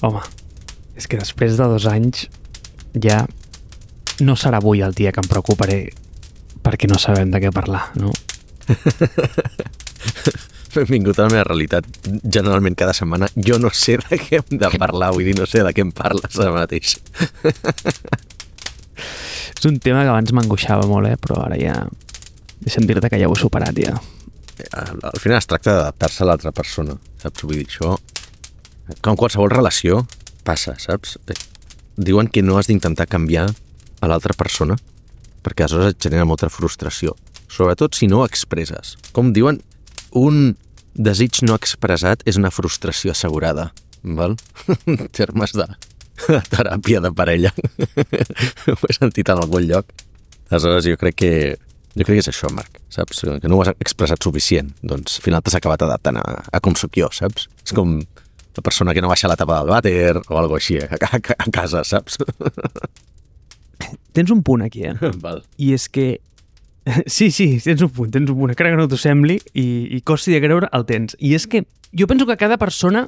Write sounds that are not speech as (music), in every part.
Home, és que després de dos anys ja no serà avui el dia que em preocuparé perquè no sabem de què parlar, no? (laughs) Benvingut a la meva realitat. Generalment cada setmana jo no sé de què hem de parlar, vull dir, no sé de què em parles ara mateix. (laughs) És un tema que abans m'angoixava molt, eh? però ara ja... Deixa'm dir-te que ja ho he superat, ja. Al, al final es tracta d'adaptar-se a l'altra persona, saps? Vull dir, això... Com qualsevol relació passa, saps? Eh, Diuen que no has d'intentar canviar a l'altra persona perquè aleshores et genera molta frustració. Sobretot si no ho expresses. Com diuen, un desig no expressat és una frustració assegurada. Val? En (laughs) termes de, de (laughs) teràpia de parella. (laughs) ho he sentit en algun lloc. Aleshores, jo crec que jo crec que és això, Marc, saps? Que no ho has expressat suficient. Doncs al final t'has acabat adaptant a, a com sóc jo, saps? És com la persona que no baixa la tapa del vàter o alguna així a, a, a casa, saps? Tens un punt aquí, eh? (laughs) Val. I és que... (laughs) Sí, sí, tens un punt, tens un punt. Encara que no t'ho sembli i, i costi de creure, el tens. I és que jo penso que cada persona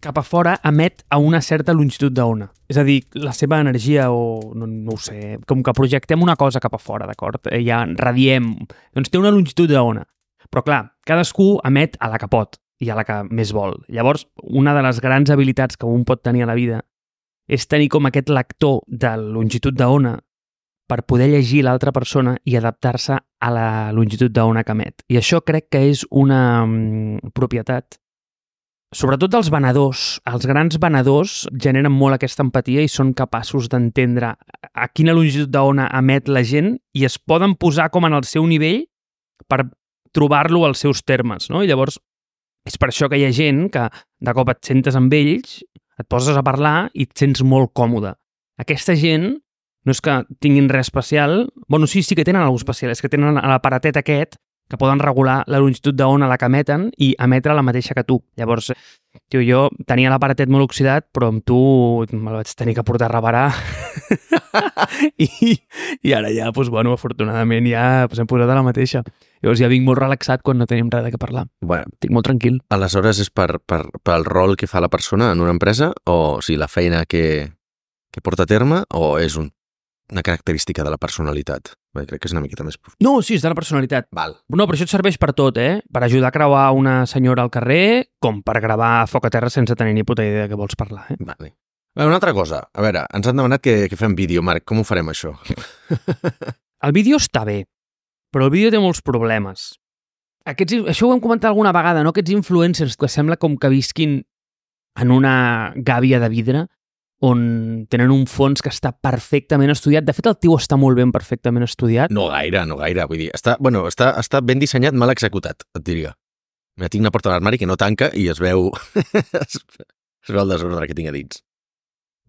cap a fora emet a una certa longitud d'ona. És a dir, la seva energia o, no, no ho sé, com que projectem una cosa cap a fora, d'acord? Eh, Ja radiem, doncs té una longitud d'ona. Però clar, cadascú emet a la que pot i a la que més vol. Llavors, una de les grans habilitats que un pot tenir a la vida és tenir com aquest lector de longitud d'ona per poder llegir l'altra persona i adaptar-se a la longitud d'ona que emet. I això crec que és una mm, propietat sobretot els venedors, els grans venedors generen molt aquesta empatia i són capaços d'entendre a quina longitud d'ona emet la gent i es poden posar com en el seu nivell per trobar-lo als seus termes, no? I llavors és per això que hi ha gent que de cop et sentes amb ells, et poses a parlar i et sents molt còmode. Aquesta gent no és que tinguin res especial, bueno, sí, sí que tenen alguna especial, és que tenen l'aparatet aquest que poden regular la longitud d'ona a la que emeten i emetre la mateixa que tu. Llavors, tio, jo tenia l'aparatet molt oxidat, però amb tu me'l vaig tenir que portar a reparar. (laughs) I, I ara ja, doncs, bueno, afortunadament ja doncs, hem posat a la mateixa. Llavors ja vinc molt relaxat quan no tenim res de què parlar. Bueno, Estic molt tranquil. aleshores és per, per, pel rol que fa la persona en una empresa o o sigui, la feina que, que porta a terme o és un, una característica de la personalitat? Bé, crec que és una miqueta més. No, sí, és de la personalitat. Val. No, però això et serveix per tot, eh? Per ajudar a creuar una senyora al carrer, com per gravar foc a terra sense tenir ni puta idea de què vols parlar, eh? Vale. Bé, una altra cosa. A veure, ens han demanat que, que fem vídeo, Marc. Com ho farem, això? (laughs) El vídeo està bé, però el vídeo té molts problemes. Aquests, això ho hem comentat alguna vegada, no? Aquests influencers que sembla com que visquin en una gàbia de vidre on tenen un fons que està perfectament estudiat. De fet, el tio està molt ben perfectament estudiat. No gaire, no gaire. Vull dir, està, bueno, està, està ben dissenyat, mal executat, et diria. Mira, tinc una porta a l'armari que no tanca i es veu... (laughs) es, veu el desordre que tinc a dins.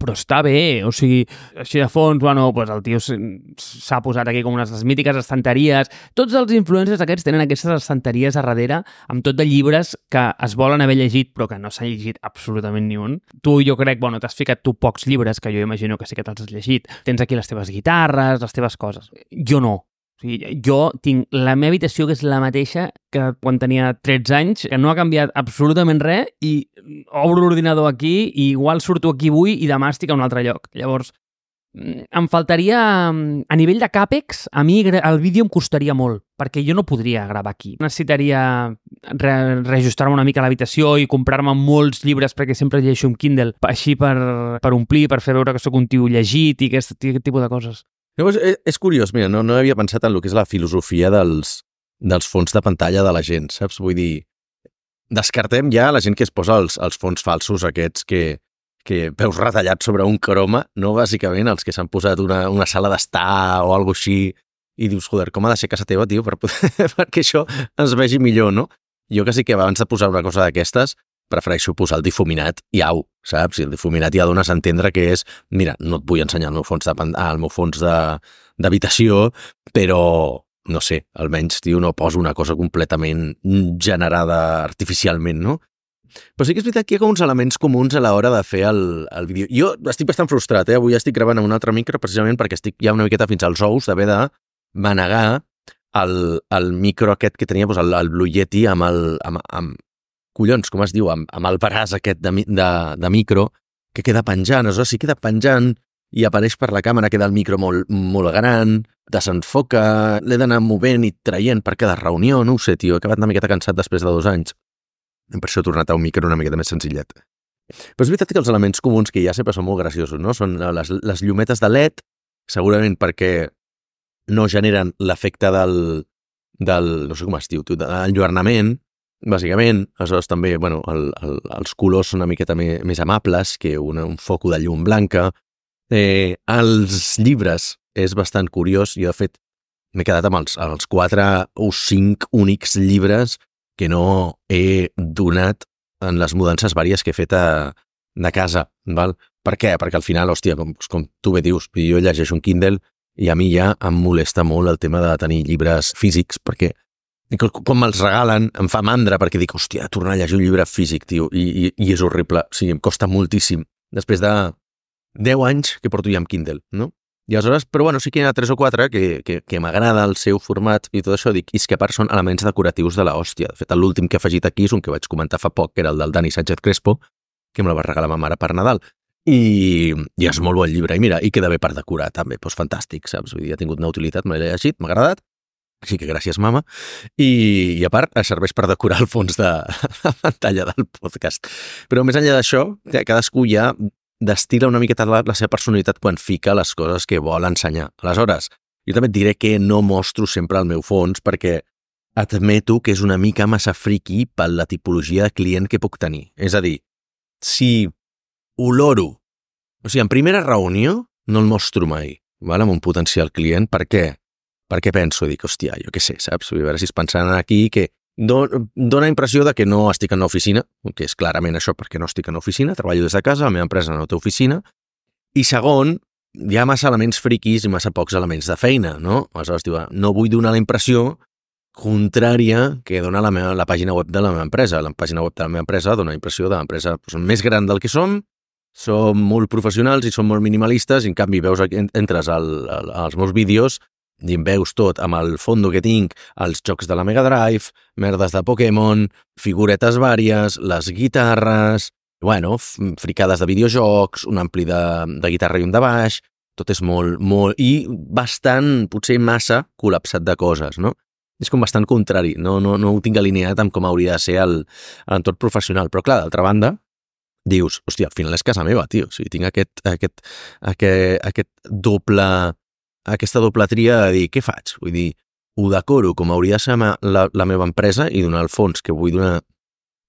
Però està bé, o sigui, així de fons, bueno, pues el tio s'ha posat aquí com unes mítiques estanteries. Tots els influencers aquests tenen aquestes estanteries a darrere amb tot de llibres que es volen haver llegit però que no s'han llegit absolutament ni un. Tu, jo crec, bueno, t'has ficat tu pocs llibres, que jo imagino que sí que te'ls has llegit. Tens aquí les teves guitarres, les teves coses. Jo no. O sigui, jo tinc la meva habitació, que és la mateixa que quan tenia 13 anys, que no ha canviat absolutament res, i obro l'ordinador aquí, i igual surto aquí avui i demà estic a un altre lloc. Llavors, mm, em faltaria... mm, A nivell de càpex, a mi el vídeo em costaria molt, perquè jo no podria gravar aquí. Necessitaria re reajustar-me una mica l'habitació i comprar-me molts llibres perquè sempre llegeixo un Kindle, així per, per omplir, per fer veure que sóc un tio llegit i aquest tipus de coses. Llavors, és, és curiós, mira, no, no havia pensat en el que és la filosofia dels, dels fons de pantalla de la gent, saps? Vull dir, descartem ja la gent que es posa els, els fons falsos aquests que, que veus retallats sobre un croma, no bàsicament els que s'han posat una, una sala d'estar o alguna així i dius, joder, com ha de ser casa teva, tio, per poder, (laughs) perquè això es vegi millor, no? Jo que sí que abans de posar una cosa d'aquestes, prefereixo posar el difuminat i au, saps? I el difuminat ja dones a entendre que és, mira, no et vull ensenyar el meu fons de el meu fons d'habitació, però no sé, almenys, tio, no poso una cosa completament generada artificialment, no? Però sí que és veritat que hi ha com uns elements comuns a l'hora de fer el, el vídeo. Jo estic bastant frustrat, eh? Avui estic gravant amb un altre micro precisament perquè estic ja una miqueta fins als ous d'haver de manegar el, el micro aquest que tenia, doncs el, el Blue Yeti amb el... Amb, amb, collons, com es diu? Amb, amb el braç aquest de, de, de micro que queda penjant. Aleshores, si queda penjant i apareix per la càmera, queda el micro molt, molt gran, desenfoca, l'he d'anar movent i traient per cada reunió, no ho sé, tio, he acabat una miqueta cansat després de dos anys. Per això he tornat a un micro una miqueta més senzillet. Però és veritat que els elements comuns que hi ha sempre són molt graciosos, no? Són les, les llumetes de LED, segurament perquè no generen l'efecte del, del, no sé com es diu, de l'enlluernament, bàsicament. Aleshores també, bueno, el, el, els colors són una miqueta més, més amables que una, un foco de llum blanca. Eh, els llibres és bastant curiós. Jo, de fet, m'he quedat amb els, els quatre o cinc únics llibres que no he donat en les mudances vàries que he fet a, de casa. Val? Per què? Perquè al final, hòstia, com, com tu bé dius, jo llegeixo un Kindle i a mi ja em molesta molt el tema de tenir llibres físics, perquè com me'ls regalen, em fa mandra perquè dic, hòstia, tornar a llegir un llibre físic, tio, i, i, i és horrible. O sigui, em costa moltíssim. Després de 10 anys que porto ja amb Kindle, no? I aleshores, però bueno, sí que hi ha tres o quatre que, que, que m'agrada el seu format i tot això, dic, i és que a part són elements decoratius de la hòstia. De fet, l'últim que he afegit aquí és un que vaig comentar fa poc, que era el del Dani Sánchez Crespo, que me la va regalar ma mare per Nadal. I, i és molt bon llibre. I mira, i queda bé per decorar també, doncs fantàstic, saps? Vull dir, ha tingut una utilitat, me l'he llegit, m'ha agradat, així que gràcies, mama. I, i a part, serveix per decorar el fons de (laughs) la pantalla del podcast. Però més enllà d'això, cadascú ja destila una miqueta la, la seva personalitat quan fica les coses que vol ensenyar. Aleshores, jo també et diré que no mostro sempre el meu fons perquè admeto que és una mica massa friqui per la tipologia de client que puc tenir. És a dir, si oloro, o sigui, en primera reunió no el mostro mai, val? amb un potencial client. Per què? Perquè penso, dic, hòstia, jo què sé, saps? A veure si es pensaran aquí que dona impressió de que no estic en l'oficina, que és clarament això perquè no estic en l'oficina, treballo des de casa, la meva empresa no té oficina, i segon, hi ha massa elements friquis i massa pocs elements de feina, no? Aleshores, diu, no vull donar la impressió contrària que dona la, meva, la pàgina web de la meva empresa. La pàgina web de la meva empresa dona la impressió de l'empresa doncs, més gran del que som, som molt professionals i som molt minimalistes, i en canvi veus, entres al, al, als meus vídeos veus tot amb el fondo que tinc, els jocs de la Mega Drive, merdes de Pokémon, figuretes vàries, les guitarres, bueno, fricades de videojocs, un ampli de, de guitarra i un de baix, tot és molt, molt... i bastant, potser massa, col·lapsat de coses, no? És com bastant contrari, no, no, no ho tinc alineat amb com hauria de ser l'entorn professional. Però clar, d'altra banda, dius, hòstia, al final és casa meva, tio. O sigui, tinc aquest, aquest, aquest, aquest doble aquesta doble tria de dir, què faig? Vull dir, ho decoro com hauria de ser la, la meva empresa i donar el fons que vull donar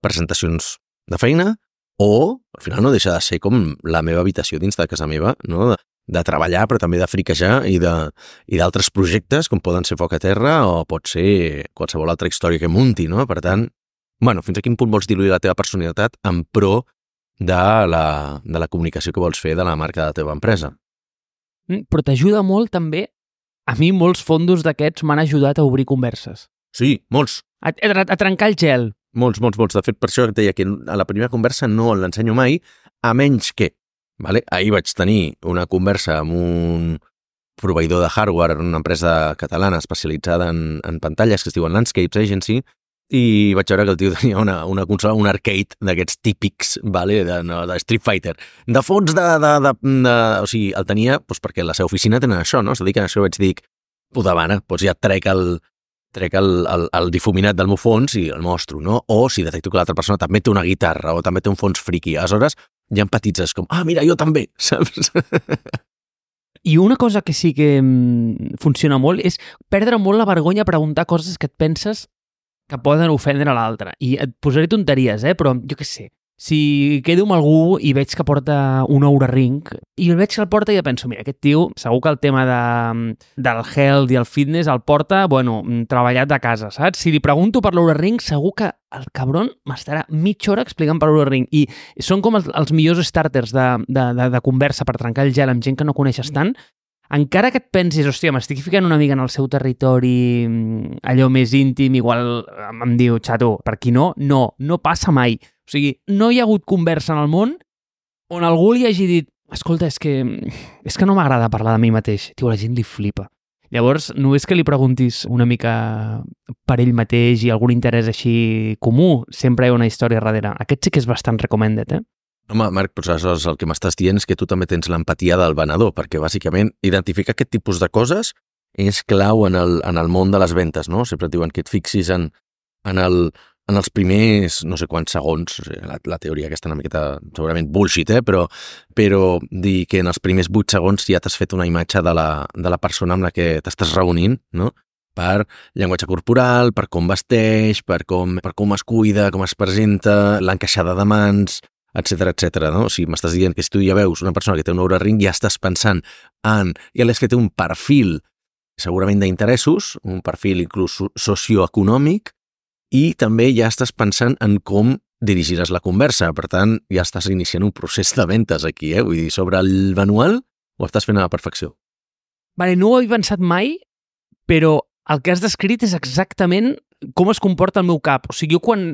presentacions de feina o, al final, no deixa de ser com la meva habitació dins de casa meva, no? de, de treballar, però també de friquejar i d'altres projectes, com poden ser Foc a Terra o pot ser qualsevol altra història que munti, no? Per tant, bueno, fins a quin punt vols diluir la teva personalitat en pro de la, de la comunicació que vols fer de la marca de la teva empresa? Mm, però t'ajuda molt també... A mi molts fondos d'aquests m'han ajudat a obrir converses. Sí, molts. A, a, a trencar el gel. Molts, molts, molts. De fet, per això et deia que a la primera conversa no l'ensenyo mai, a menys que... Vale? Ahir vaig tenir una conversa amb un proveïdor de hardware, una empresa catalana especialitzada en, en pantalles que es diuen Landscapes Agency, i vaig veure que el tio tenia una, una consola, un arcade d'aquests típics, vale, de, no, de Street Fighter. De fons de, de, de, de... O sigui, el tenia doncs, perquè la seva oficina tenen això, no? Es dediquen a això, vaig dir, puta mare, doncs ja trec el, trec el, el, el difuminat del meu fons i el mostro, no? O si detecto que l'altra persona també té una guitarra o també té un fons friki. Aleshores, ha petits com, ah, mira, jo també, (laughs) saps? I una cosa que sí que mm, funciona molt és perdre molt la vergonya a preguntar coses que et penses que poden ofendre l'altre. I et posaré tonteries, eh? però jo què sé, si quedo amb algú i veig que porta un Oura Ring i el veig que el porta i ja penso, mira, aquest tio segur que el tema de, del health i el fitness el porta, bueno, treballat de casa, saps? Si li pregunto per l'Oura Ring, segur que el cabron m'estarà mitja hora explicant per l'Oura Ring i són com els, els millors starters de, de, de, de conversa per trencar el gel amb gent que no coneixes tant, encara que et pensis, hòstia, m'estic ficant una mica en el seu territori mm, allò més íntim, igual em diu, xato, per qui no, no, no passa mai. O sigui, no hi ha hagut conversa en el món on algú li hagi dit escolta, és que, és que no m'agrada parlar de mi mateix. Tio, la gent li flipa. Llavors, no és que li preguntis una mica per ell mateix i algun interès així comú, sempre hi ha una història darrere. Aquest sí que és bastant recommended, eh? Home, Marc, però aleshores el que m'estàs dient és que tu també tens l'empatia del venedor, perquè bàsicament identificar aquest tipus de coses és clau en el, en el món de les ventes, no? Sempre et diuen que et fixis en, en, el, en els primers no sé quants segons, la, la teoria aquesta una miqueta segurament bullshit, eh? però, però dir que en els primers 8 segons ja t'has fet una imatge de la, de la persona amb la que t'estàs reunint, no? per llenguatge corporal, per com vesteix, per com, per com es cuida, com es presenta, l'encaixada de mans, etc etc. no? O sigui, m'estàs dient que si tu ja veus una persona que té un Oura Ring, ja estàs pensant en... ja l'has fet un perfil segurament d'interessos, un perfil inclús socioeconòmic, i també ja estàs pensant en com dirigiràs la conversa. Per tant, ja estàs iniciant un procés de ventes aquí, eh? Vull dir, sobre el manual ho estàs fent a la perfecció. Vale, no ho havia pensat mai, però el que has descrit és exactament com es comporta el meu cap. O sigui, jo quan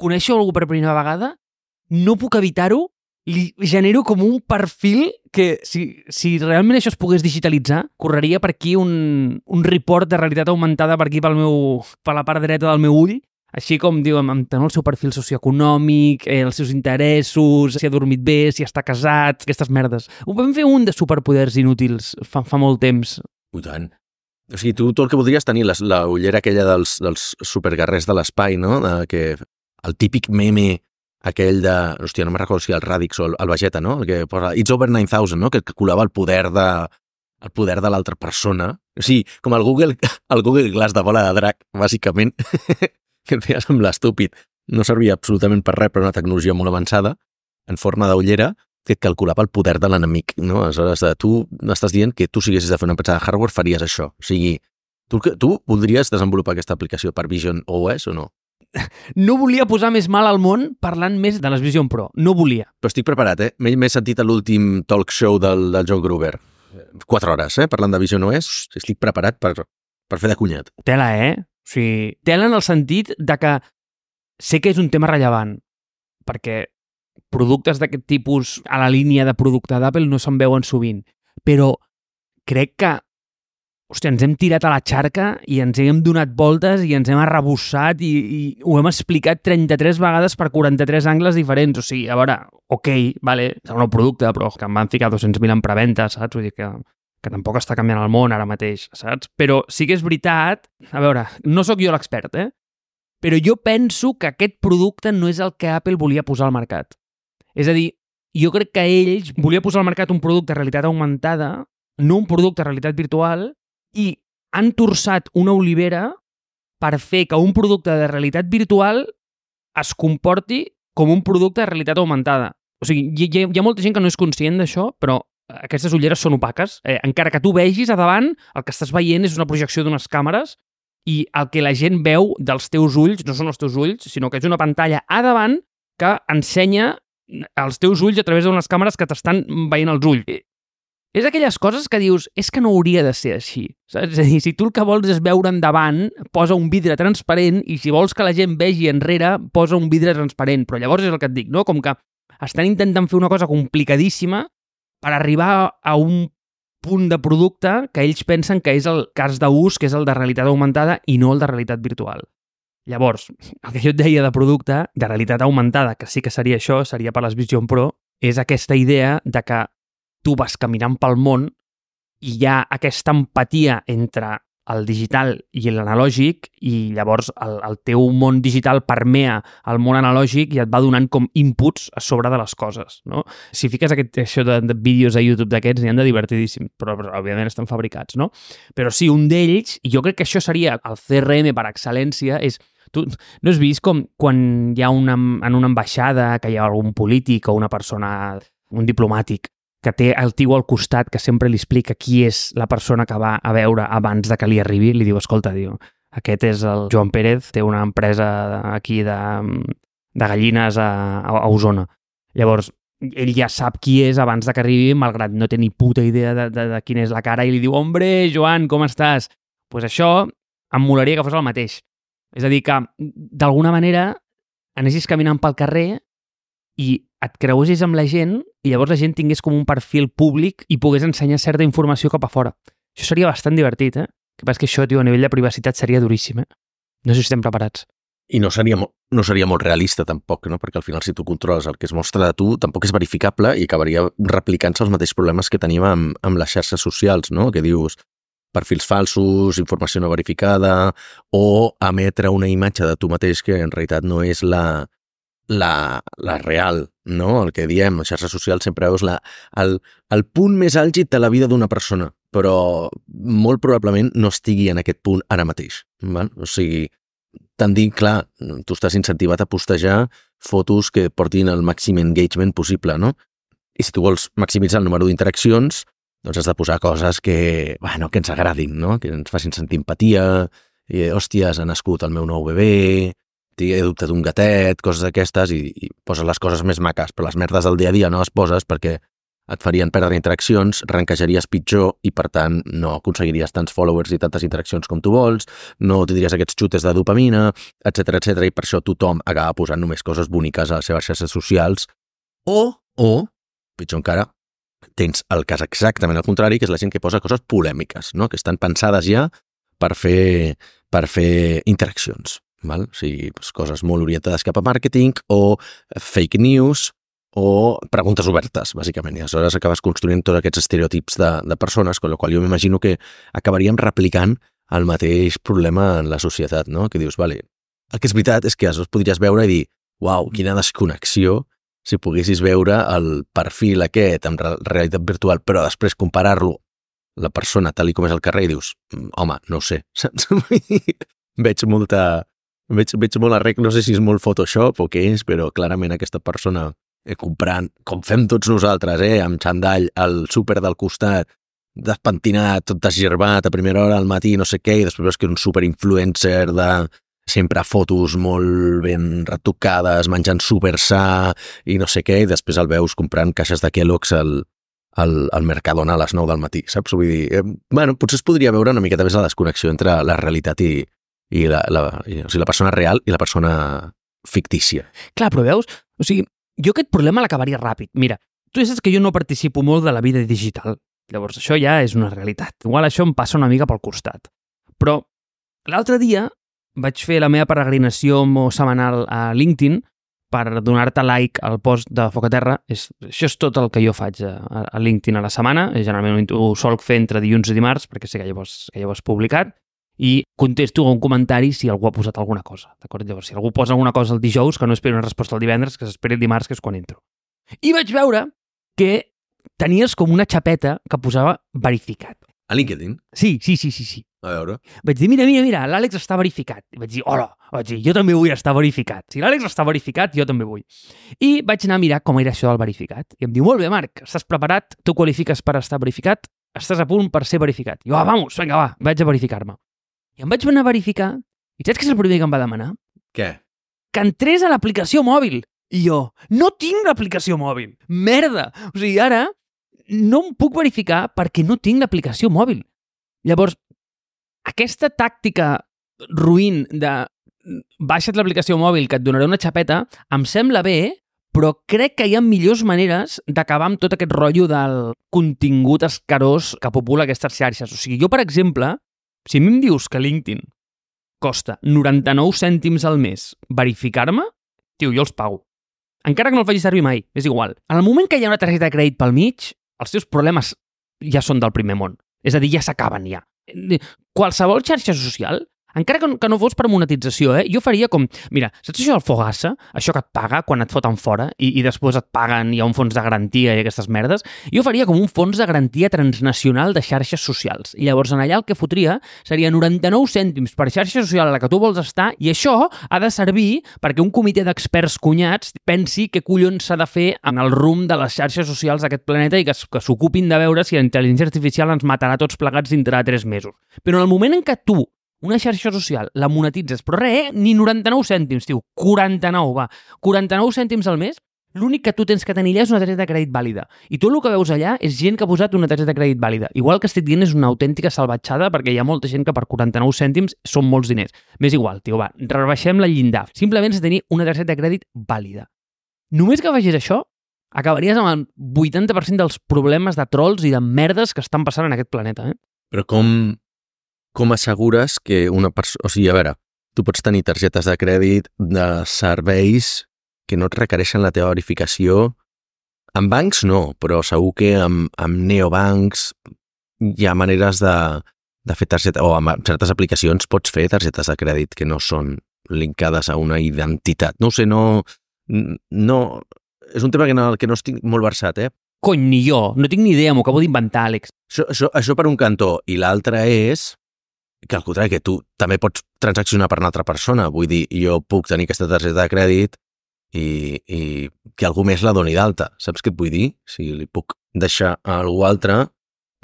coneixo algú per primera vegada, no puc evitar-ho, li genero com un perfil que si, si realment això es pogués digitalitzar, correria per aquí un, un report de realitat augmentada per aquí pel meu, per la part dreta del meu ull, així com, diu, amb, amb el seu perfil socioeconòmic, eh, els seus interessos, si ha dormit bé, si està casat, aquestes merdes. Ho vam fer un de superpoders inútils fa, fa molt temps. I tant. O sigui, tu tot el que voldries tenir la, la ullera aquella dels, dels superguerrers de l'espai, no? De, que el típic meme aquell de... Hòstia, no me'n recordo si el Radix o el, el Vegeta, no? El que posa It's over 9,000, no? Que, colava el poder de el poder de l'altra persona. O sigui, com el Google, (laughs) el Google Glass de bola de drac, bàsicament, (laughs) que et feia semblar estúpid. No servia absolutament per res, però una tecnologia molt avançada, en forma d'ullera, que et calculava el poder de l'enemic. No? Aleshores, tu m'estàs dient que tu siguessis de fer una empresa de hardware faries això. O sigui, tu, tu voldries desenvolupar aquesta aplicació per Vision OS o no? No volia posar més mal al món parlant més de les Vision Pro. No volia. Però estic preparat, eh? M'he sentit a l'últim talk show del, del John Gruber. Quatre hores, eh? Parlant de Vision OS. Estic preparat per, per fer de cunyat. Tela, eh? O sigui, tela en el sentit de que sé que és un tema rellevant, perquè productes d'aquest tipus a la línia de producte d'Apple no se'n veuen sovint, però crec que hòstia, ens hem tirat a la xarca i ens hem donat voltes i ens hem arrebossat i, i ho hem explicat 33 vegades per 43 angles diferents. O sigui, a veure, ok, vale, és un nou producte, però que em van ficar 200.000 en preventa, saps? Vull dir que, que tampoc està canviant el món ara mateix, saps? Però sí que és veritat, a veure, no sóc jo l'expert, eh? Però jo penso que aquest producte no és el que Apple volia posar al mercat. És a dir, jo crec que ells volia posar al mercat un producte de realitat augmentada, no un producte de realitat virtual, i han torçat una olivera per fer que un producte de realitat virtual es comporti com un producte de realitat augmentada. O sigui, hi, hi, ha molta gent que no és conscient d'això, però aquestes ulleres són opaques. Eh, encara que tu vegis a davant, el que estàs veient és una projecció d'unes càmeres i el que la gent veu dels teus ulls no són els teus ulls, sinó que és una pantalla a davant que ensenya els teus ulls a través d'unes càmeres que t'estan veient els ulls. És aquelles coses que dius, és que no hauria de ser així. Saps? És a dir, si tu el que vols és veure endavant, posa un vidre transparent i si vols que la gent vegi enrere, posa un vidre transparent. Però llavors és el que et dic, no? Com que estan intentant fer una cosa complicadíssima per arribar a un punt de producte que ells pensen que és el cas d'ús, que és el de realitat augmentada i no el de realitat virtual. Llavors, el que jo et deia de producte, de realitat augmentada, que sí que seria això, seria per les Vision Pro, és aquesta idea de que tu vas caminant pel món i hi ha aquesta empatia entre el digital i l'analògic i llavors el, el teu món digital permea el món analògic i et va donant com inputs a sobre de les coses, no? Si fiques aquest, això de, de vídeos a YouTube d'aquests, n'hi han de divertidíssim, però, però òbviament estan fabricats, no? Però sí, un d'ells, i jo crec que això seria el CRM per excel·lència, és tu no has vist com quan hi ha una, en una ambaixada que hi ha algun polític o una persona, un diplomàtic, que té el tio al costat que sempre li explica qui és la persona que va a veure abans de que li arribi, li diu, escolta, diu, aquest és el Joan Pérez, té una empresa aquí de, de gallines a, a Osona. Llavors, ell ja sap qui és abans de que arribi, malgrat no té ni puta idea de, de, de quina és la cara, i li diu, hombre, Joan, com estàs? Doncs pues això em molaria que fos el mateix. És a dir, que d'alguna manera anessis caminant pel carrer i et creuessis amb la gent i llavors la gent tingués com un perfil públic i pogués ensenyar certa informació cap a fora. Això seria bastant divertit, eh? Que passa que això, tio, a nivell de privacitat seria duríssim, eh? No sé si estem preparats. i no seria, no seria molt realista tampoc, no? perquè al final si tu controles el que es mostra de tu tampoc és verificable i acabaria replicant-se els mateixos problemes que tenim amb, amb les xarxes socials, no? que dius perfils falsos, informació no verificada o emetre una imatge de tu mateix que en realitat no és la, la, la real, no? El que diem, a xarxes socials sempre veus la, el, el punt més àlgid de la vida d'una persona, però molt probablement no estigui en aquest punt ara mateix. Val? O sigui, t'han dit, clar, tu estàs incentivat a postejar fotos que portin el màxim engagement possible, no? I si tu vols maximitzar el número d'interaccions, doncs has de posar coses que, bueno, que ens agradin, no? Que ens facin sentir empatia, i, hòsties, ha nascut el meu nou bebè, he adoptat un gatet, coses d'aquestes, i, i poses les coses més maques, però les merdes del dia a dia no les poses perquè et farien perdre interaccions, ranquejaries pitjor i, per tant, no aconseguiries tants followers i tantes interaccions com tu vols, no tindries aquests xutes de dopamina, etc etc i per això tothom acaba posant només coses boniques a les seves xarxes socials. O, o, pitjor encara, tens el cas exactament al contrari, que és la gent que posa coses polèmiques, no? que estan pensades ja per fer, per fer interaccions. Val? O sigui, doncs, coses molt orientades cap a màrqueting o fake news o preguntes obertes, bàsicament. I aleshores acabes construint tots aquests estereotips de, de persones, amb la qual jo m'imagino que acabaríem replicant el mateix problema en la societat, no? Que dius, vale, el que és veritat és que aleshores podries veure i dir, uau, quina desconnexió si poguessis veure el perfil aquest re- realitat virtual, però després comparar-lo la persona tal i com és al carrer i dius, "Mm, home, no ho sé, saps? (laughs) Veig molta... Veig, veig molt arrec, no sé si és molt Photoshop o què és, però clarament aquesta persona eh, comprant, com fem tots nosaltres, eh, amb xandall al súper del costat, despentinat, tot desgerbat a primera hora al matí, no sé què, i després veus que és un superinfluencer de sempre fotos molt ben retocades, menjant super sa i no sé què, i després el veus comprant caixes de Kellogg's al, al, al Mercadona a les 9 del matí, saps? Vull dir, eh, bueno, potser es podria veure una miqueta més la desconnexió entre la realitat i, i la, la, i, o sigui, la persona real i la persona fictícia. Clar, però veus? O sigui, jo aquest problema l'acabaria ràpid. Mira, tu ja saps que jo no participo molt de la vida digital. Llavors, això ja és una realitat. Igual això em passa una mica pel costat. Però l'altre dia vaig fer la meva peregrinació setmanal a LinkedIn per donar-te like al post de Focaterra. És, això és tot el que jo faig a, a- LinkedIn a la setmana. Generalment ho solc fer entre dilluns i dimarts, perquè sé que llavors, que llavors publicat, i contesto un comentari si algú ha posat alguna cosa. D'acord? Llavors, si algú posa alguna cosa el dijous, que no esperi una resposta el divendres, que s'esperi el dimarts, que és quan entro. I vaig veure que tenies com una xapeta que posava verificat. A LinkedIn, Sí, sí, sí, sí, sí. a veure. Vaig dir, mira, mira, mira, l'Àlex està verificat. I vaig dir, hola, vaig dir, jo també vull estar verificat. Si l'Àlex està verificat, jo també vull. I vaig anar a mirar com era això del verificat. I em diu, molt bé, Marc, estàs preparat? Tu qualifiques per estar verificat? Estàs a punt per ser verificat. I jo, ah, vamos, vinga, va, vaig a verificar-me. I em vaig anar a verificar, i saps què és el primer que em va demanar? Què? que entrés a l'aplicació mòbil. I jo, no tinc l'aplicació mòbil. Merda! O sigui, ara no em puc verificar perquè no tinc l'aplicació mòbil. Llavors, aquesta tàctica ruïn de baixa't l'aplicació mòbil que et donaré una xapeta, em sembla bé, però crec que hi ha millors maneres d'acabar amb tot aquest rotllo del contingut escarós que popula aquestes xarxes. O sigui, jo, per exemple, si a mi em dius que LinkedIn costa 99 cèntims al mes verificar-me, tio, jo els pago. Encara que no el faci servir mai, és igual. En el moment que hi ha una targeta de crèdit pel mig, els teus problemes ja són del primer món. És a dir, ja s'acaben ja. Qualsevol xarxa social, encara que que no fos per monetització, eh? jo faria com... Mira, saps això del Fogassa? Això que et paga quan et foten fora i, i després et paguen, hi ha un fons de garantia i aquestes merdes? Jo faria com un fons de garantia transnacional de xarxes socials. I llavors en allà el que fotria seria 99 cèntims per xarxa social a la que tu vols estar i això ha de servir perquè un comitè d'experts cunyats pensi què collons s'ha de fer en el rumb de les xarxes socials d'aquest planeta i que, que s'ocupin de veure si la intel·ligència artificial ens matarà tots plegats dintre de 3 mesos. Però en el moment en què tu una xarxa social la monetitzes, però eh? ni 99 cèntims, tio, 49, va, 49 cèntims al mes, l'únic que tu tens que tenir allà és una targeta de crèdit vàlida. I tu el que veus allà és gent que ha posat una targeta de crèdit vàlida. Igual que estic dient és una autèntica salvatjada perquè hi ha molta gent que per 49 cèntims són molts diners. M'és igual, tio, va, rebaixem la llindar. Simplement de tenir una targeta de crèdit vàlida. Només que facis això, acabaries amb el 80% dels problemes de trolls i de merdes que estan passant en aquest planeta, eh? Però com, com assegures que una persona... O sigui, a veure, tu pots tenir targetes de crèdit de serveis que no et requereixen la teva verificació. En bancs no, però segur que amb, amb neobancs hi ha maneres de, de fer targeta, o amb certes aplicacions pots fer targetes de crèdit que no són linkades a una identitat. No sé, no... no és un tema que no, que no estic molt versat, eh? Cony, ni jo. No tinc ni idea, m'ho acabo d'inventar, Àlex. Això, això, això per un cantó. I l'altre és que al contrari, que tu també pots transaccionar per una altra persona. Vull dir, jo puc tenir aquesta targeta de crèdit i, i que algú més la doni d'alta. Saps què et vull dir? Si li puc deixar a algú altre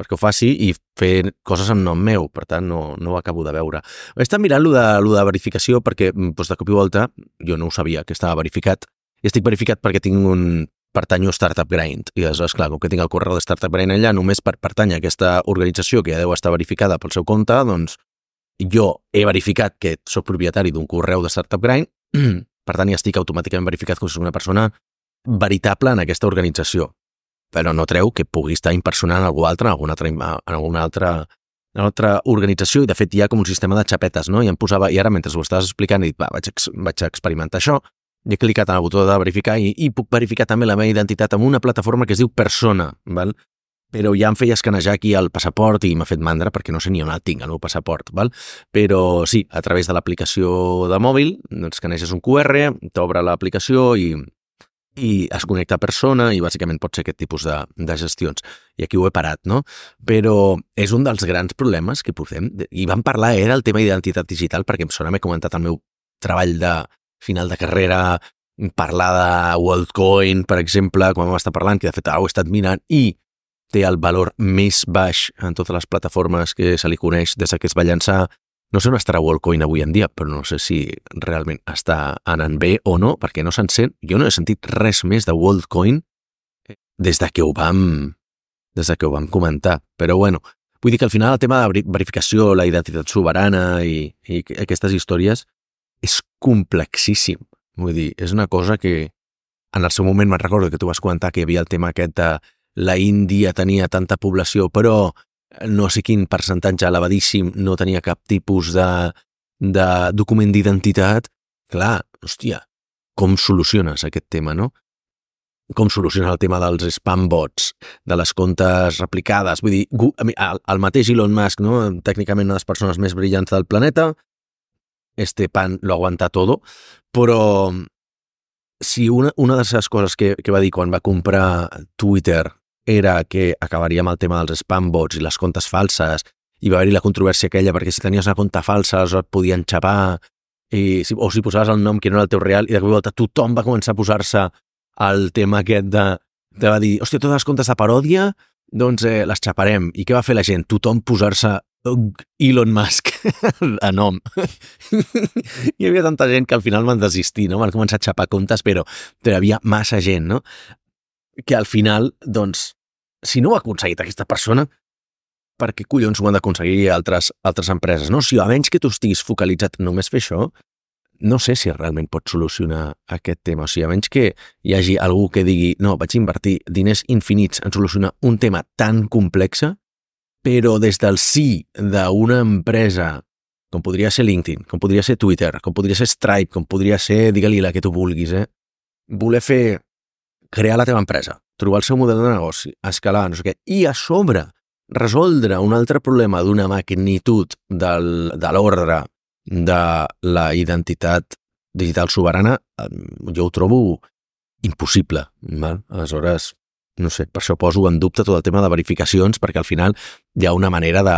perquè ho faci i fer coses en nom meu, per tant no, no ho acabo de veure. He estat mirant lo de, lo de verificació perquè doncs, de cop i volta jo no ho sabia que estava verificat i estic verificat perquè tinc un pertanyo a Startup Grind i aleshores, clar, com que tinc el correu de Startup Grind allà, només per pertany a aquesta organització que ja deu estar verificada pel seu compte, doncs jo he verificat que sóc propietari d'un correu de Startup Grind, (clears throat) per tant ja estic automàticament verificat si soc una persona veritable en aquesta organització però no treu que pugui estar impersonant algú altre en alguna altra, en alguna altra, en altra organització i de fet hi ha com un sistema de xapetes, no? I em posava, i ara mentre ho estaves explicant he dit, va, vaig, vaig experimentar això, i he clicat en el botó de verificar i, i puc verificar també la meva identitat amb una plataforma que es diu Persona, val? Però ja em feia escanejar aquí el passaport i m'ha fet mandra perquè no sé ni on el tinc, el meu passaport, val? però sí, a través de l'aplicació de mòbil, escaneges un QR, t'obre l'aplicació i, i es connecta a persona i bàsicament pot ser aquest tipus de, de gestions. I aquí ho he parat, no? Però és un dels grans problemes que portem. I vam parlar, era el tema d'identitat digital, perquè em sona, m'he comentat el meu treball de final de carrera, parlar de WorldCoin, per exemple, quan vam estar parlant, que de fet ho he estat mirant, i té el valor més baix en totes les plataformes que se li coneix des que es va llançar no sé on estarà WorldCoin avui en dia, però no sé si realment està anant bé o no, perquè no se'n sent. Jo no he sentit res més de WorldCoin des de que ho vam, des de que ho vam comentar. Però bueno, vull dir que al final el tema de verificació, la identitat soberana i, i aquestes històries és complexíssim. Vull dir, és una cosa que en el seu moment me'n recordo que tu vas comentar que hi havia el tema aquest de la Índia tenia tanta població, però no sé quin percentatge elevadíssim no tenia cap tipus de, de document d'identitat, clar, hòstia, com soluciones aquest tema, no? Com soluciones el tema dels spam bots, de les comptes replicades? Vull dir, el, el mateix Elon Musk, no? tècnicament una de les persones més brillants del planeta, este pan lo aguanta todo, però si una, una de les coses que, que va dir quan va comprar Twitter era que acabaria amb el tema dels spam bots i les comptes falses, i va haver-hi la controvèrsia aquella, perquè si tenies una compte falsa es et podien xapar, i, si, o si posaves el nom que no era el teu real, i de cop volta tothom va començar a posar-se el tema aquest de... Te va dir, hòstia, totes les comptes de paròdia, doncs eh, les xaparem. I què va fer la gent? Tothom posar-se Elon Musk (laughs) a nom. Hi havia tanta gent que al final van desistir, no? Van començar a xapar comptes, però, però hi havia massa gent, no? Que al final, doncs, si no ho ha aconseguit aquesta persona, per què collons ho han d'aconseguir altres, altres empreses? No? Si a menys que tu estiguis focalitzat només fer això, no sé si realment pot solucionar aquest tema. O sigui, a menys que hi hagi algú que digui no, vaig invertir diners infinits en solucionar un tema tan complex, però des del sí d'una empresa com podria ser LinkedIn, com podria ser Twitter, com podria ser Stripe, com podria ser, digue-li la que tu vulguis, eh? voler fer, crear la teva empresa, trobar el seu model de negoci, escalar, no sé què, i a sobre resoldre un altre problema d'una magnitud del, de l'ordre de la identitat digital soberana, jo ho trobo impossible. Val? Aleshores, no sé, per això poso en dubte tot el tema de verificacions, perquè al final hi ha una manera de...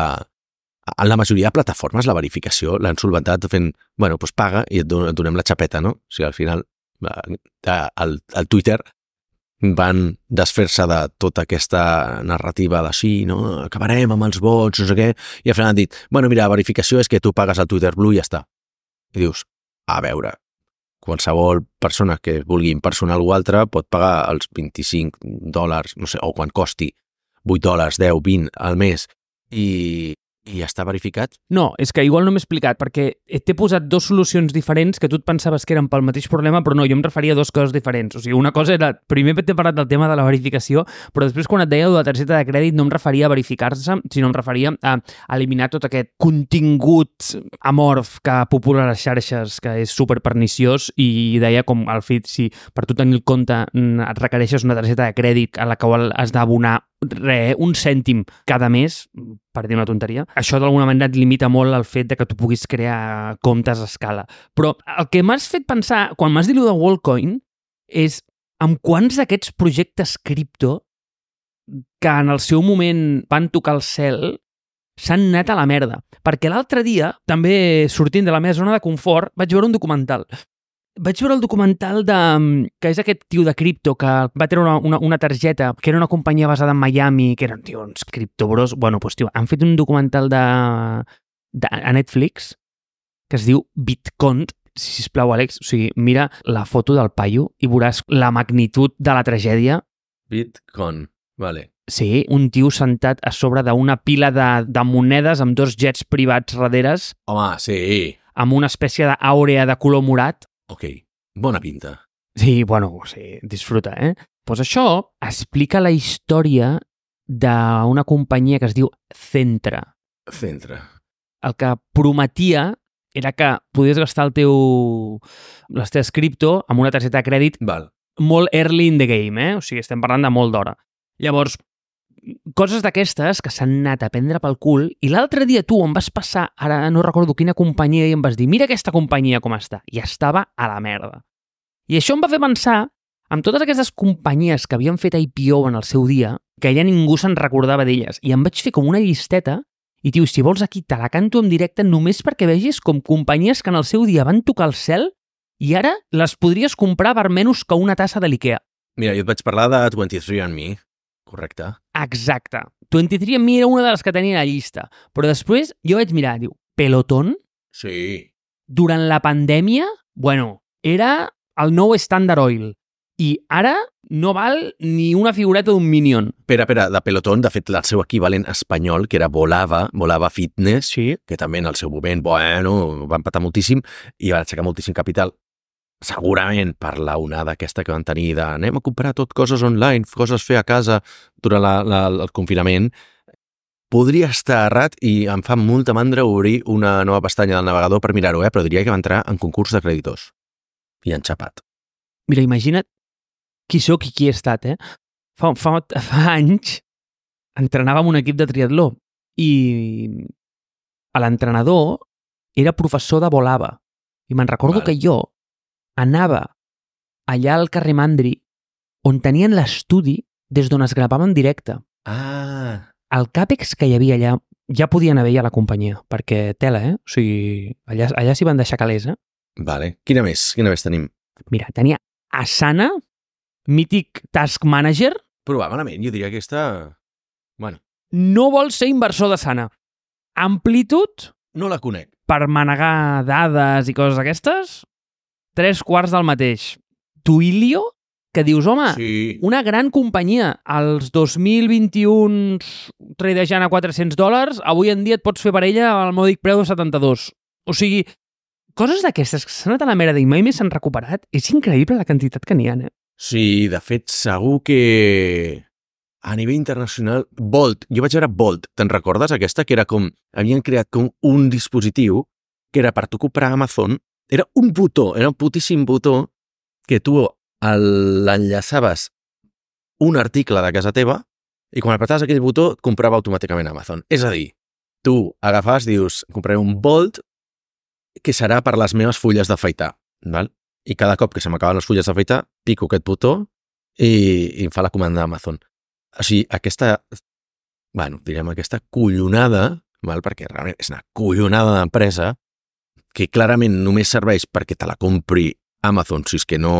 En la majoria de plataformes la verificació l'han solventat fent, bueno, doncs paga i et donem la xapeta, no? O sigui, al final, el, el Twitter van desfer-se de tota aquesta narrativa de sí, no? acabarem amb els vots, no sé què, i al final han dit, bueno, mira, la verificació és que tu pagues el Twitter Blue i ja està. I dius, a veure, qualsevol persona que vulgui impersonar algú altre pot pagar els 25 dòlars, no sé, o quan costi 8 dòlars, 10, 20 al mes, i, I ja està verificat? No, és que igual no m'he explicat, perquè t'he posat dues solucions diferents que tu et pensaves que eren pel mateix problema, però no, jo em referia a dues coses diferents. O sigui, una cosa era, primer t'he parlat del tema de la verificació, però després quan et deia de la targeta de crèdit no em referia a verificar-se, sinó em referia a eliminar tot aquest contingut amorf que popula les xarxes, que és super perniciós, i deia com al fet, si per tu tenir el compte mm, et requereixes una targeta de crèdit a la qual has d'abonar re, un cèntim cada mes, per dir una tonteria, això d'alguna manera et limita molt el fet de que tu puguis crear comptes a escala. Però el que m'has fet pensar, quan m'has dit de Wallcoin, és amb quants d'aquests projectes cripto que en el seu moment van tocar el cel s'han anat a la merda. Perquè l'altre dia, també sortint de la meva zona de confort, vaig veure un documental vaig veure el documental de, que és aquest tio de cripto que va treure una, una, una targeta, que era una companyia basada en Miami, que eren, tio, uns criptobros... Bueno, doncs, tio, han fet un documental de, de, a Netflix que es diu Bitcoin, si sisplau, Àlex, o sigui, mira la foto del paio i veuràs la magnitud de la tragèdia. Bitcoin, vale. Sí, un tio sentat a sobre d'una pila de, de monedes amb dos jets privats darreres. Home, sí. Amb una espècie d'àurea de color morat Ok, bona pinta. Sí, bueno, sí, disfruta, eh? Doncs pues això explica la història d'una companyia que es diu Centra. Centra. El que prometia era que podies gastar el teu, les teves cripto amb una targeta de crèdit Val. molt early in the game, eh? O sigui, estem parlant de molt d'hora. Llavors, coses d'aquestes que s'han anat a prendre pel cul i l'altre dia tu em vas passar, ara no recordo quina companyia, i em vas dir, mira aquesta companyia com està. I estava a la merda. I això em va fer pensar amb totes aquestes companyies que havien fet IPO en el seu dia, que ja ningú se'n recordava d'elles, i em vaig fer com una llisteta i, tio, si vols aquí te la canto en directe només perquè vegis com companyies que en el seu dia van tocar el cel i ara les podries comprar per menys que una tassa de l'IKEA. Mira, jo et vaig parlar de 23andMe, correcte? Exacte. 23andMe era una de les que tenia a la llista. Però després jo vaig mirar, diu, Peloton? Sí. Durant la pandèmia, bueno, era el nou Standard Oil. I ara no val ni una figureta d'un Minion. Espera, espera, de Peloton, de fet, el seu equivalent espanyol, que era Volava, Volava Fitness, Sí. que també en el seu moment, bueno, va empatar moltíssim i va aixecar moltíssim capital, segurament per la onada aquesta que van tenir de anem a comprar tot coses online, coses fer a casa durant la, la, el confinament, podria estar errat i em fa molta mandra obrir una nova pestanya del navegador per mirar-ho, eh? però diria que va entrar en concurs de creditors. I enxapat. Mira, imagina't qui sóc i qui he estat, eh? Fa, fa, fa anys entrenava amb un equip de triatló i l'entrenador era professor de volava. I me'n recordo Vale. que jo anava allà al carrer Mandri on tenien l'estudi des d'on es gravava en directe. Ah, El càpex que hi havia allà ja podien haver ja la companyia, perquè tela, eh? O sigui, allà, allà s'hi van deixar calés, eh? vale. Quina més? Quina més tenim? Mira, tenia Asana, mític Task Manager, Probablement, jo diria que aquesta... Bueno, no vols ser inversor de Sana. Amplitud, no la conec. per manegar dades i coses d'aquestes, tres quarts del mateix. Twilio, que dius, home, Sí. una gran companyia, als 2021 tradejant a 400 dòlars, avui en dia et pots fer per ella al mòdic preu de 72. O sigui, coses d'aquestes que s'han anat a la merda i mai més s'han recuperat, és increïble la quantitat que n'hi ha, eh? Sí, de fet, segur que a nivell internacional, Bolt, jo vaig veure Bolt, te'n recordes aquesta? Que era com, havien creat com un dispositiu que era per tu comprar a Amazon, era un botó, era un putíssim botó que tu l'enllaçaves un article de casa teva i quan apretaves aquell botó et comprava automàticament Amazon. És a dir, tu agafaves, dius, compraré un Bolt que serà per les meves fulles d'afaitar, val? i cada cop que se m'acaben les fulles d'afaitar, pico aquest botó i, i em fa la comanda d'Amazon. O sigui, aquesta, bueno, direm aquesta collonada, val? perquè realment és una collonada d'empresa que clarament només serveix perquè te la compri Amazon, si és que no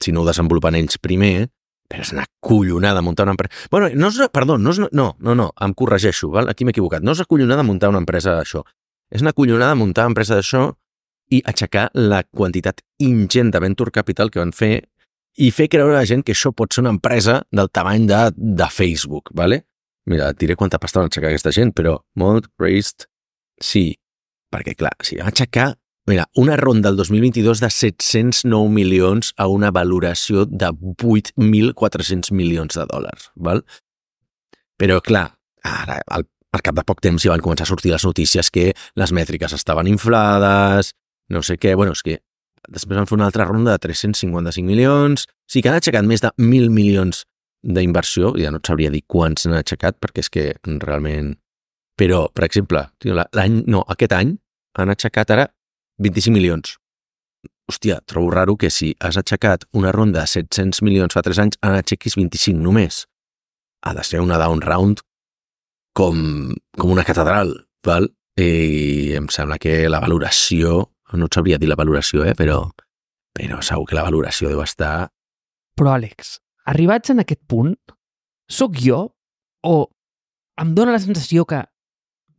si no ho desenvolupen ells primer, però és una collonada muntar una empresa... Bueno, no és, perdó, no, és, no, no, no, em corregeixo, val? aquí m'he equivocat. No és una collonada muntar una empresa d'això. És una collonada muntar una empresa d'això i aixecar la quantitat ingent de venture capital que van fer i fer creure a la gent que això pot ser una empresa del tamany de, de Facebook, ¿vale? Mira, et diré quanta pasta van aixecar aquesta gent, però molt raised, sí. Perquè, clar, si van aixecar Mira, una ronda del 2022 de 709 milions a una valoració de 8.400 milions de dòlars, val? Però, clar, ara, al, al cap de poc temps ja van començar a sortir les notícies que les mètriques estaven inflades, no sé què, bueno, és que després van fer una altra ronda de 355 milions, sí que han aixecat més de 1.000 milions d'inversió, ja no et sabria dir quants n'han aixecat, perquè és que realment... Però, per exemple, l'any, no, aquest any han aixecat ara 25 milions. Hòstia, trobo raro que si has aixecat una ronda de 700 milions fa 3 anys, ara aixequis 25 només. Ha de ser una down round com, com una catedral, val? I em sembla que la valoració, no et sabria dir la valoració, eh? però, però segur que la valoració deu estar... Però, Àlex, arribats en aquest punt, sóc jo o em dóna la sensació que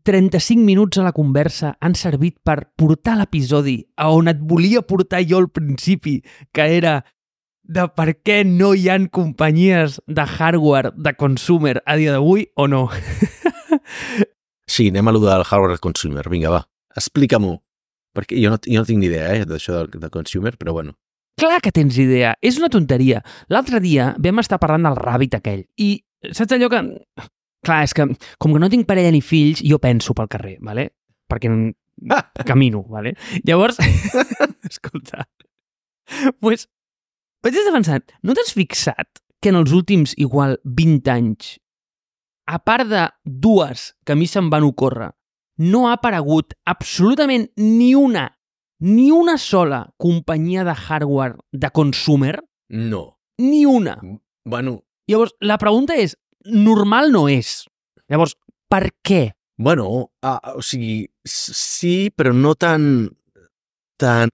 35 minuts a la conversa han servit per portar l'episodi a on et volia portar jo al principi, que era de per què no hi han companyies de hardware de consumer a dia d'avui o no. (laughs) sí, anem a lo del hardware consumer. Vinga, va, explica-m'ho. Perquè jo no, jo no tinc ni idea eh, d'això del, del consumer, però bueno. Clar que tens idea. És una tonteria. L'altre dia vam estar parlant del Rabbit aquell i saps allò que Clar, és que com que no tinc parella ni fills, jo penso pel carrer, ¿vale? perquè (laughs) camino, ¿vale? Llavors, (laughs) escolta, pues, vaig estar pensant, no t'has fixat que en els últims igual 20 anys, a part de dues que a mi se'm van ocórrer, no ha aparegut absolutament ni una, ni una sola companyia de hardware de consumer? No. Ni una. Bueno... Llavors, la pregunta és, normal no és. Llavors, per què? Bueno, uh, o sigui, sí, però no tan, tan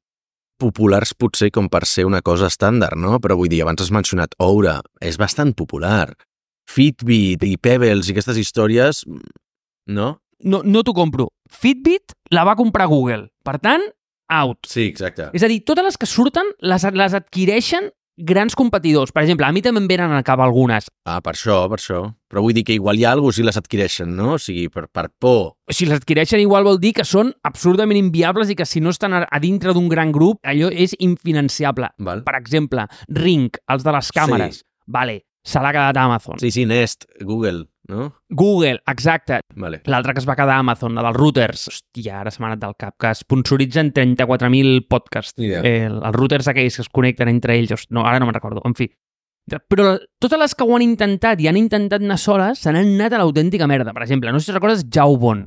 populars potser com per ser una cosa estàndard, no? Però vull dir, abans has mencionat Oura, és bastant popular. Fitbit i Pebbles i aquestes històries, no? No, no t'ho compro. Fitbit la va comprar Google. Per tant, out. Sí, exacte. És a dir, totes les que surten les, les adquireixen grans competidors. Per exemple, a mi també em venen a cap algunes. Ah, per això, per això. Però vull dir que igual hi ha alguna si les adquireixen, no? O sigui, per, per por. Si les adquireixen igual vol dir que són absolutament inviables i que si no estan a, a dintre d'un gran grup, allò és infinanciable. Val. Per exemple, Ring, els de les càmeres. Sí. Vale, se l'ha quedat Amazon. Sí, sí, Nest, Google, no? Google, exacte. Vale. L'altre que es va quedar Amazon, la dels routers. Hòstia, ara se m'ha anat del cap, que sponsoritzen 34.000 podcasts. Yeah. Eh, els routers aquells que es connecten entre ells. No, ara no me'n recordo. En fi. Però totes les que ho han intentat i han intentat anar soles se n'han anat a l'autèntica merda. Per exemple, no sé si recordes Jaubon.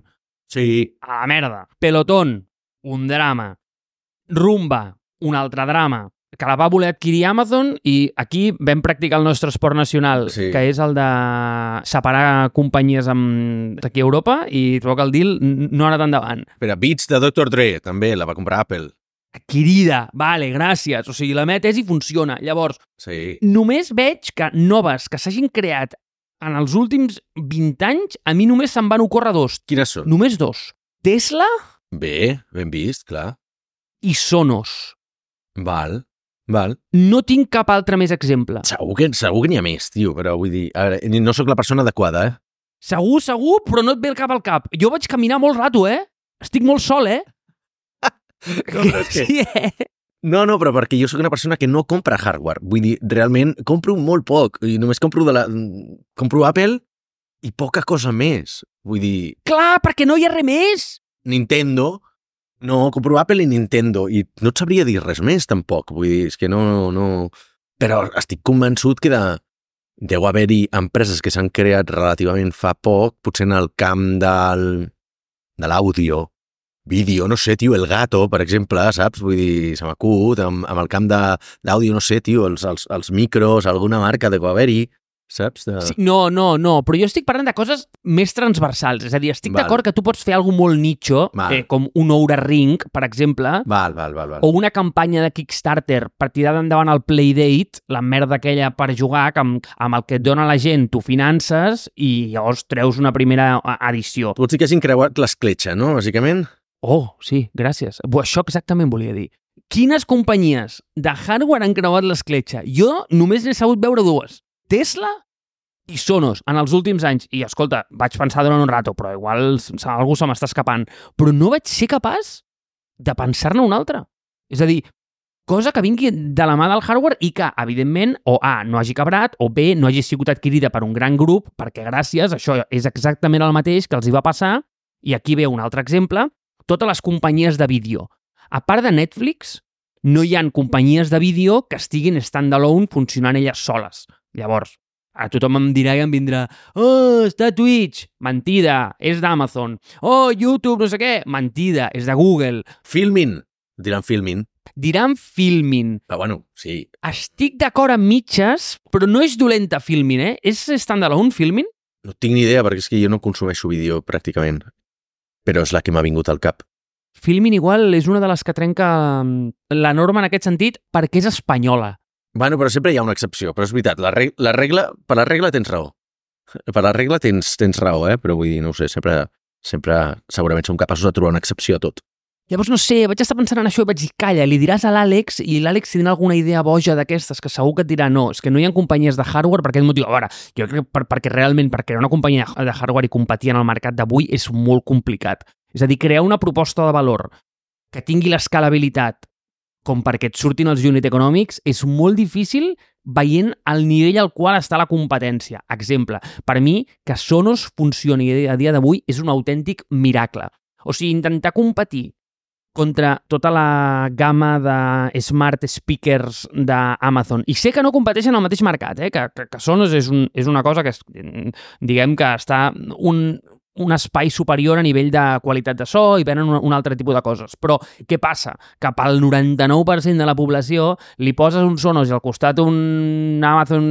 Sí. A la merda. Pelotón, un drama. Rumba, un altre drama que la va voler adquirir Amazon i aquí vam practicar el nostre esport nacional, Sí. que és el de separar companyies amb... aquí a Europa i trobo que el deal no ha anat endavant. Espera, Beats de Dr. Dre, també, la va comprar Apple. Adquirida, vale, gràcies. O sigui, la meva tesi funciona. Llavors, Sí. només veig que noves que s'hagin creat en els últims 20 anys, a mi només se'n van ocórrer dos. Quines són? Només dos. Tesla Bé, ben vist, clar. i Sonos. Val, val. No tinc cap altre més exemple. Segur que, segur que n'hi ha més, tio, però vull dir, a veure, no sóc la persona adequada, eh? Segur, segur, però no et ve el cap al cap. Jo vaig caminar molt rato, eh? Estic molt sol, eh? (laughs) No, és que- Sí, eh? No, no, però perquè jo sóc una persona que no compra hardware. Vull dir, realment, compro molt poc. I només compro de la... Compro Apple i poca cosa més. Vull dir, Clar, perquè no hi ha res més. Nintendo... No, compro Apple i Nintendo. I no et sabria dir res més, tampoc. Vull dir, és que no... no... Però estic convençut que de, deu haver-hi empreses que s'han creat relativament fa poc, potser en el camp del, de l'àudio, vídeo, no sé, tio, El Gato, per exemple, saps? Vull dir, se m'acut, amb, amb el camp de- d'àudio, no sé, tio, els, els, els micros, alguna marca deu haver-hi, saps? De... Sí, no, no, no, però jo estic parlant de coses més transversals. És a dir, estic d'acord que tu pots fer alguna molt nicho, Val. eh, com un Oura Ring, per exemple, Val, val, val, val. o una campanya de Kickstarter per tirar endavant el Playdate, la merda aquella per jugar, que amb, amb el que et dona la gent tu finances i llavors treus una primera edició. Tu dir que hagin creuat l'escletxa, no?, bàsicament? Oh, sí, gràcies. Bo, això exactament volia dir. Quines companyies de hardware han creuat l'escletxa? Jo només n'he sabut veure dues. Tesla I Sonos, en els últims anys, i escolta, vaig pensar durant un rato, però igual algú se m'està escapant, però no vaig ser capaç de pensar-ne un altre. És a dir, cosa que vingui de la mà del hardware i que, evidentment, o A, no hagi cabrat, o B, no hagi sigut adquirida per un gran grup, perquè gràcies, això és exactament el mateix que els hi va passar, i aquí ve un altre exemple, totes les companyies de vídeo. A part de Netflix, no hi han companyies de vídeo que estiguin standalone funcionant elles soles. Llavors, a tothom em dirà i em vindrà «Oh, està Twitch!» Mentida, és d'Amazon. «Oh, YouTube, no sé què!» Mentida, és de Google. Filmin, diran Filmin. Diran Filmin. Però bueno, sí. Estic d'acord amb mitges, però no és dolenta Filmin, eh? És standalone Filmin? No tinc ni idea, perquè és que jo no consumeixo vídeo pràcticament. Però és la que m'ha vingut al cap. Filmin igual és una de les que trenca mm, la norma en aquest sentit perquè és espanyola. Bueno, però sempre hi ha una excepció. Però és veritat, la, reg la regla, per la regla tens raó. Per la regla tens, tens raó, eh? Però vull dir, no ho sé, sempre, sempre segurament som capaços de trobar una excepció a tot. Llavors, no sé, vaig estar pensant en això i vaig dir, calla, li diràs a l'Àlex i l'Àlex tindrà alguna idea boja d'aquestes que segur que et dirà no, és que no hi ha companyies de hardware per aquest motiu. A veure, jo crec que per, perquè realment per crear una companyia de hardware i competir en el mercat d'avui és molt complicat. És a dir, crear una proposta de valor que tingui l'escalabilitat com perquè et surtin els unit econòmics, és molt difícil veient el nivell al qual està la competència. Exemple, per mi, que Sonos funcioni a dia d'avui és un autèntic miracle. O sigui, intentar competir contra tota la gamma de smart speakers d'Amazon. I sé que no competeixen al mateix mercat, eh? que, que, que Sonos és, un, és una cosa que, diguem que està un, un espai superior a nivell de qualitat de so i venen un, un altre tipus de coses. Però què passa? Que pel 99% de la població li poses un Sonos i al costat un Amazon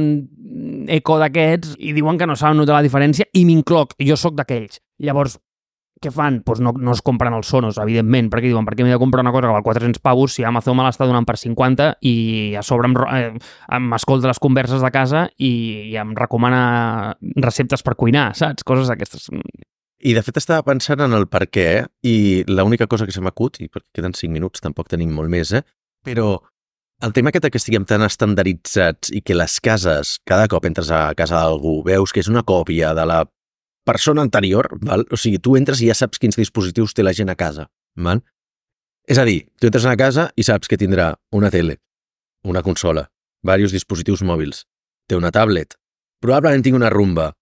Echo d'aquests i diuen que no saben notar la diferència i m'incloc, jo sóc d'aquells. Llavors, què fan? Pues no, no es compren els Sonos, evidentment, perquè diuen, per què m'he de comprar una cosa que val 400 pavos si Amazon me l'està donant per 50 i a sobre m'escolta eh, les converses de casa i, i em recomana receptes per cuinar, saps? Coses d'aquestes. I de fet estava pensant en el per què i l'única cosa que se m'acut, i perquè queden 5 minuts, tampoc tenim molt més, eh? però el tema aquest que estiguem tan estandarditzats i que les cases, cada cop entres a casa d'algú, veus que és una còpia de la persona anterior, val? o sigui, tu entres i ja saps quins dispositius té la gent a casa. Val? És a dir, tu entres a casa i saps que tindrà una tele, una consola, diversos dispositius mòbils, té una tablet, probablement tingui una rumba,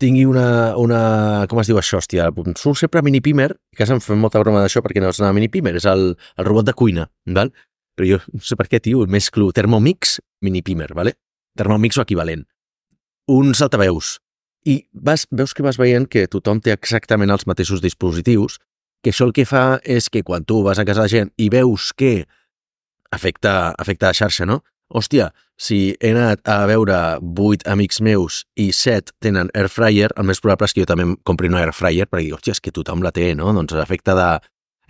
tingui una, una... com es diu això, hòstia? Surt sempre Mini Pimer, que se'm fa molta broma d'això perquè no és una Mini Pimer, és el, el robot de cuina, val? Però jo no sé per què, tio, mesclo Thermomix, Mini Pimer, vale? Thermomix o equivalent. Uns altaveus. I vas, veus que vas veient que tothom té exactament els mateixos dispositius, que això el que fa és que quan tu vas a casa de gent i veus que afecta, afecta la xarxa, no? Hòstia, si he anat a veure vuit amics meus i set tenen air fryer, el més probable és que jo també em compri una air fryer perquè dic, hòstia, és que tothom la té, no? Doncs l'efecte de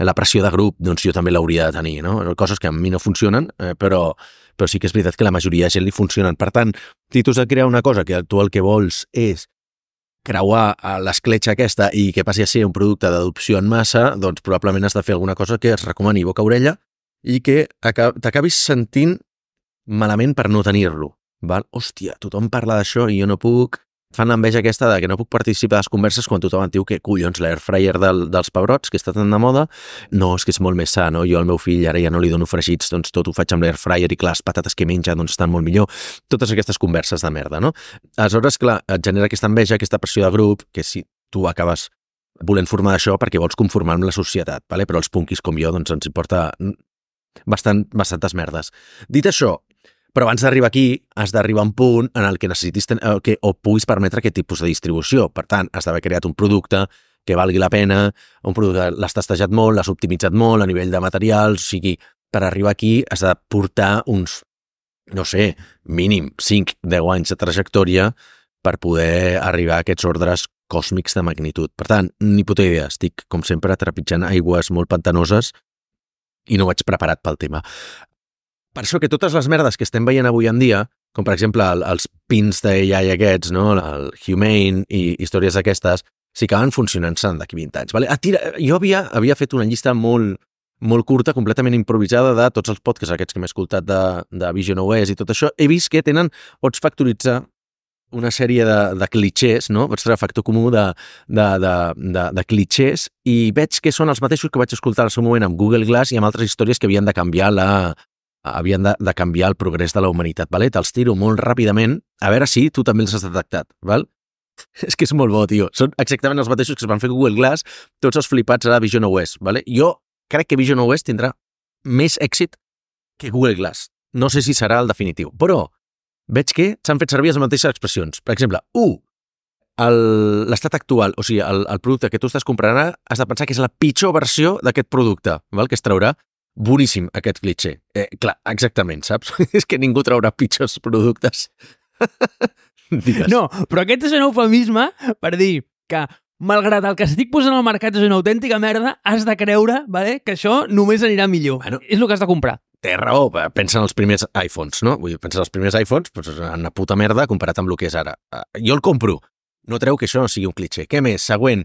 la pressió de grup, doncs jo també l'hauria de tenir, no? Coses que a mi no funcionen, eh, però, però sí que és veritat que la majoria de gent li funcionen. Per tant, si tu has de crear una cosa que tu el que vols és creuar l'escletxa aquesta i que passi a ser un producte d'adopció en massa, doncs probablement has de fer alguna cosa que es recomani boca-orella i que t'acabis sentint malament per no tenir-lo. Val? Hòstia, tothom parla d'això i jo no puc... Fan l'enveja aquesta de que no puc participar a les converses quan tothom et diu que, collons, l'airfryer del, dels pebrots, que està tan de moda, no, és que és molt més sa, no? Jo al meu fill ara ja no li dono fregits, doncs tot ho faig amb l'airfryer i clar, les patates que menja doncs estan molt millor. Totes aquestes converses de merda, no? Aleshores, clar, et genera aquesta enveja, aquesta pressió de grup, que si tu acabes volent formar això perquè vols conformar amb la societat, vale? però els punquis com jo doncs ens importa bastant, bastantes merdes. Dit això, però abans d'arribar aquí, has d'arribar a un punt en el que necessitis ten, eh, que, o puguis permetre aquest tipus de distribució. Per tant, has d'haver creat un producte que valgui la pena, un producte l'has testejat molt, l'has optimitzat molt a nivell de materials, o sigui, per arribar aquí has de portar uns, no sé, mínim 5-10 anys de trajectòria per poder arribar a aquests ordres còsmics de magnitud. Per tant, ni puta idea, estic, com sempre, trepitjant aigües molt pantanoses i no vaig preparat pel tema. Per això que totes les merdes que estem veient avui en dia, com per exemple el, els pins d'AI aquests, no? el Humane i històries d'aquestes, sí que van funcionant-se d'aquí 20 anys. Vale? Ah, tira, jo havia, havia fet una llista molt, molt curta, completament improvisada de tots els podcasts aquests que m'he escoltat de, de Vision OS i tot això. He vist que tenen, pots factoritzar una sèrie de, de clichés, no? Vaig treure factor comú de, de, de, de, de clichés i veig que són els mateixos que vaig escoltar al seu moment amb Google Glass i amb altres històries que havien de canviar la, havien de, de canviar el progrés de la humanitat. Vale? Te'ls tiro molt ràpidament, a veure si tu també els has detectat. Val? (laughs) És que és molt bo, tio. Són exactament els mateixos que es van fer Google Glass, tots els flipats a Vision OS. Vale? Jo crec que Vision OS tindrà més èxit que Google Glass. No sé si serà el definitiu, però veig que s'han fet servir les mateixes expressions. Per exemple, u, l'estat actual, o sigui, el, el producte que tu estàs comprant ara, has de pensar que és la pitjor versió d'aquest producte, val? que es traurà boníssim aquest cliché. Eh, clar, exactament, saps? (laughs) és que ningú traurà pitjors productes. (laughs) Digues. No, però aquest és un eufemisme per dir que malgrat el que estic posant al mercat és una autèntica merda, has de creure vale, que això només anirà millor. Bueno, és el que has de comprar. Té raó, pensa en els primers iPhones, no? Vull dir, pensa en els primers iPhones, doncs una puta merda comparat amb el que és ara. Eh, jo el compro. No treu que això no sigui un clitxer. Què més? Següent.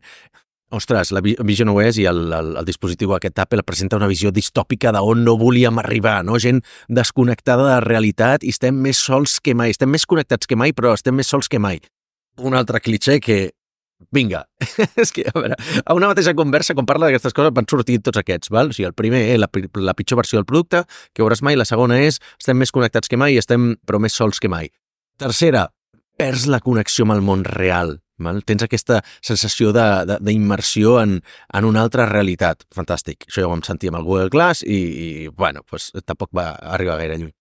Ostres, la Vision OS i el, el, el dispositiu aquest Apple presenta una visió distòpica d'on no volíem arribar, no? Gent desconnectada de la realitat i estem més sols que mai. Estem més connectats que mai, però estem més sols que mai. Un altre clitxer que Vinga, (laughs) és que, a veure, a una mateixa conversa, quan parla d'aquestes coses, van sortir tots aquests, val? O sigui, el primer és la, la pitjor versió del producte que veuràs mai, la segona és estem més connectats que mai i estem, però més sols que mai. Tercera, perds la connexió amb el món real, val? Tens aquesta sensació d'immersió en, en una altra realitat. Fantàstic. Això ja ho vam sentir amb el Google Glass i, i bueno, pues, tampoc va arribar gaire lluny.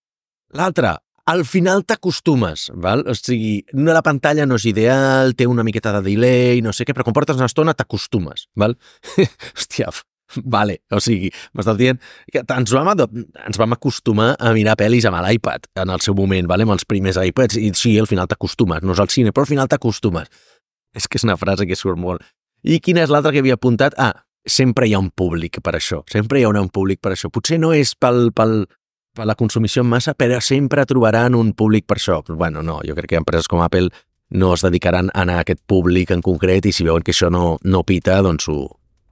L'altra, al final t'acostumes, val? O sigui, no, la pantalla no és ideal, té una miqueta de delay, no sé què, però quan portes una estona t'acostumes, val? (laughs) Hòstia, vale, o sigui, m'estàs dient que ens vam, ens vam acostumar a mirar pel·lis amb l'iPad en el seu moment, vale? amb els primers iPads, i sí, al final t'acostumes, no és al cine, però al final t'acostumes. És que és una frase que surt molt. I quina és l'altra que havia apuntat? Ah, sempre hi ha un públic per això, sempre hi haurà un públic per això. Potser no és pel, pel, per la consumició en massa, però sempre trobaran un públic per això. bueno, no, jo crec que empreses com Apple no es dedicaran a anar a aquest públic en concret i si veuen que això no, no pita, doncs ho,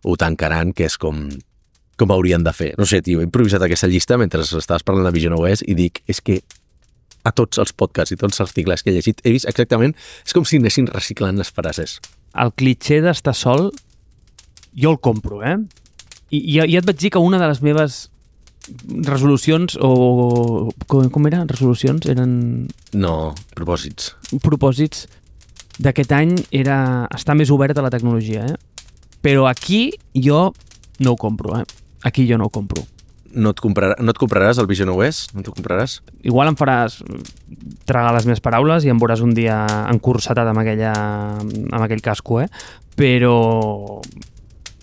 ho tancaran, que és com, com haurien de fer. No sé, tio, he improvisat aquesta llista mentre estaves parlant de Vision OS i dic, és que a tots els podcasts i tots els articles que he llegit he vist exactament, és com si anessin reciclant les frases. El clitxer d'estar sol, jo el compro, eh? I, i, i et vaig dir que una de les meves resolucions o... Com, com era? Resolucions? Eren... No, propòsits. Propòsits d'aquest any era estar més obert a la tecnologia, eh? Però aquí jo no ho compro, eh? Aquí jo no ho compro. No et, comprarà, no et compraràs el Vision OS? No t'ho compraràs? Igual em faràs tragar les meves paraules i em veuràs un dia encursatat amb, aquella, amb aquell casco, eh? Però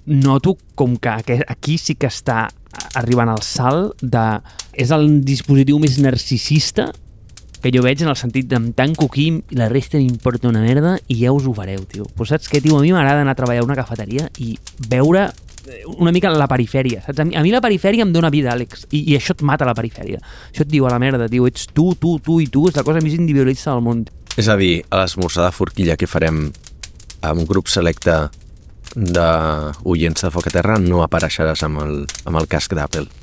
noto com que aquí sí que està arribant al salt de... És el dispositiu més narcisista que jo veig en el sentit de em tanco aquí i la resta m'importa una merda i ja us ho fareu, tio. Però saps què, tio? A mi m'agrada anar a treballar a una cafeteria i veure una mica la perifèria, saps? A mi, a mi la perifèria em dona vida, Àlex, i, i això et mata la perifèria. Això et diu a la merda, tio, ets tu, tu, tu i tu, és la cosa més individualista del món. És a dir, a l'esmorzar de forquilla que farem amb un grup selecte d'oients de Foc a Terra no apareixeràs amb el, amb el casc d'Apple.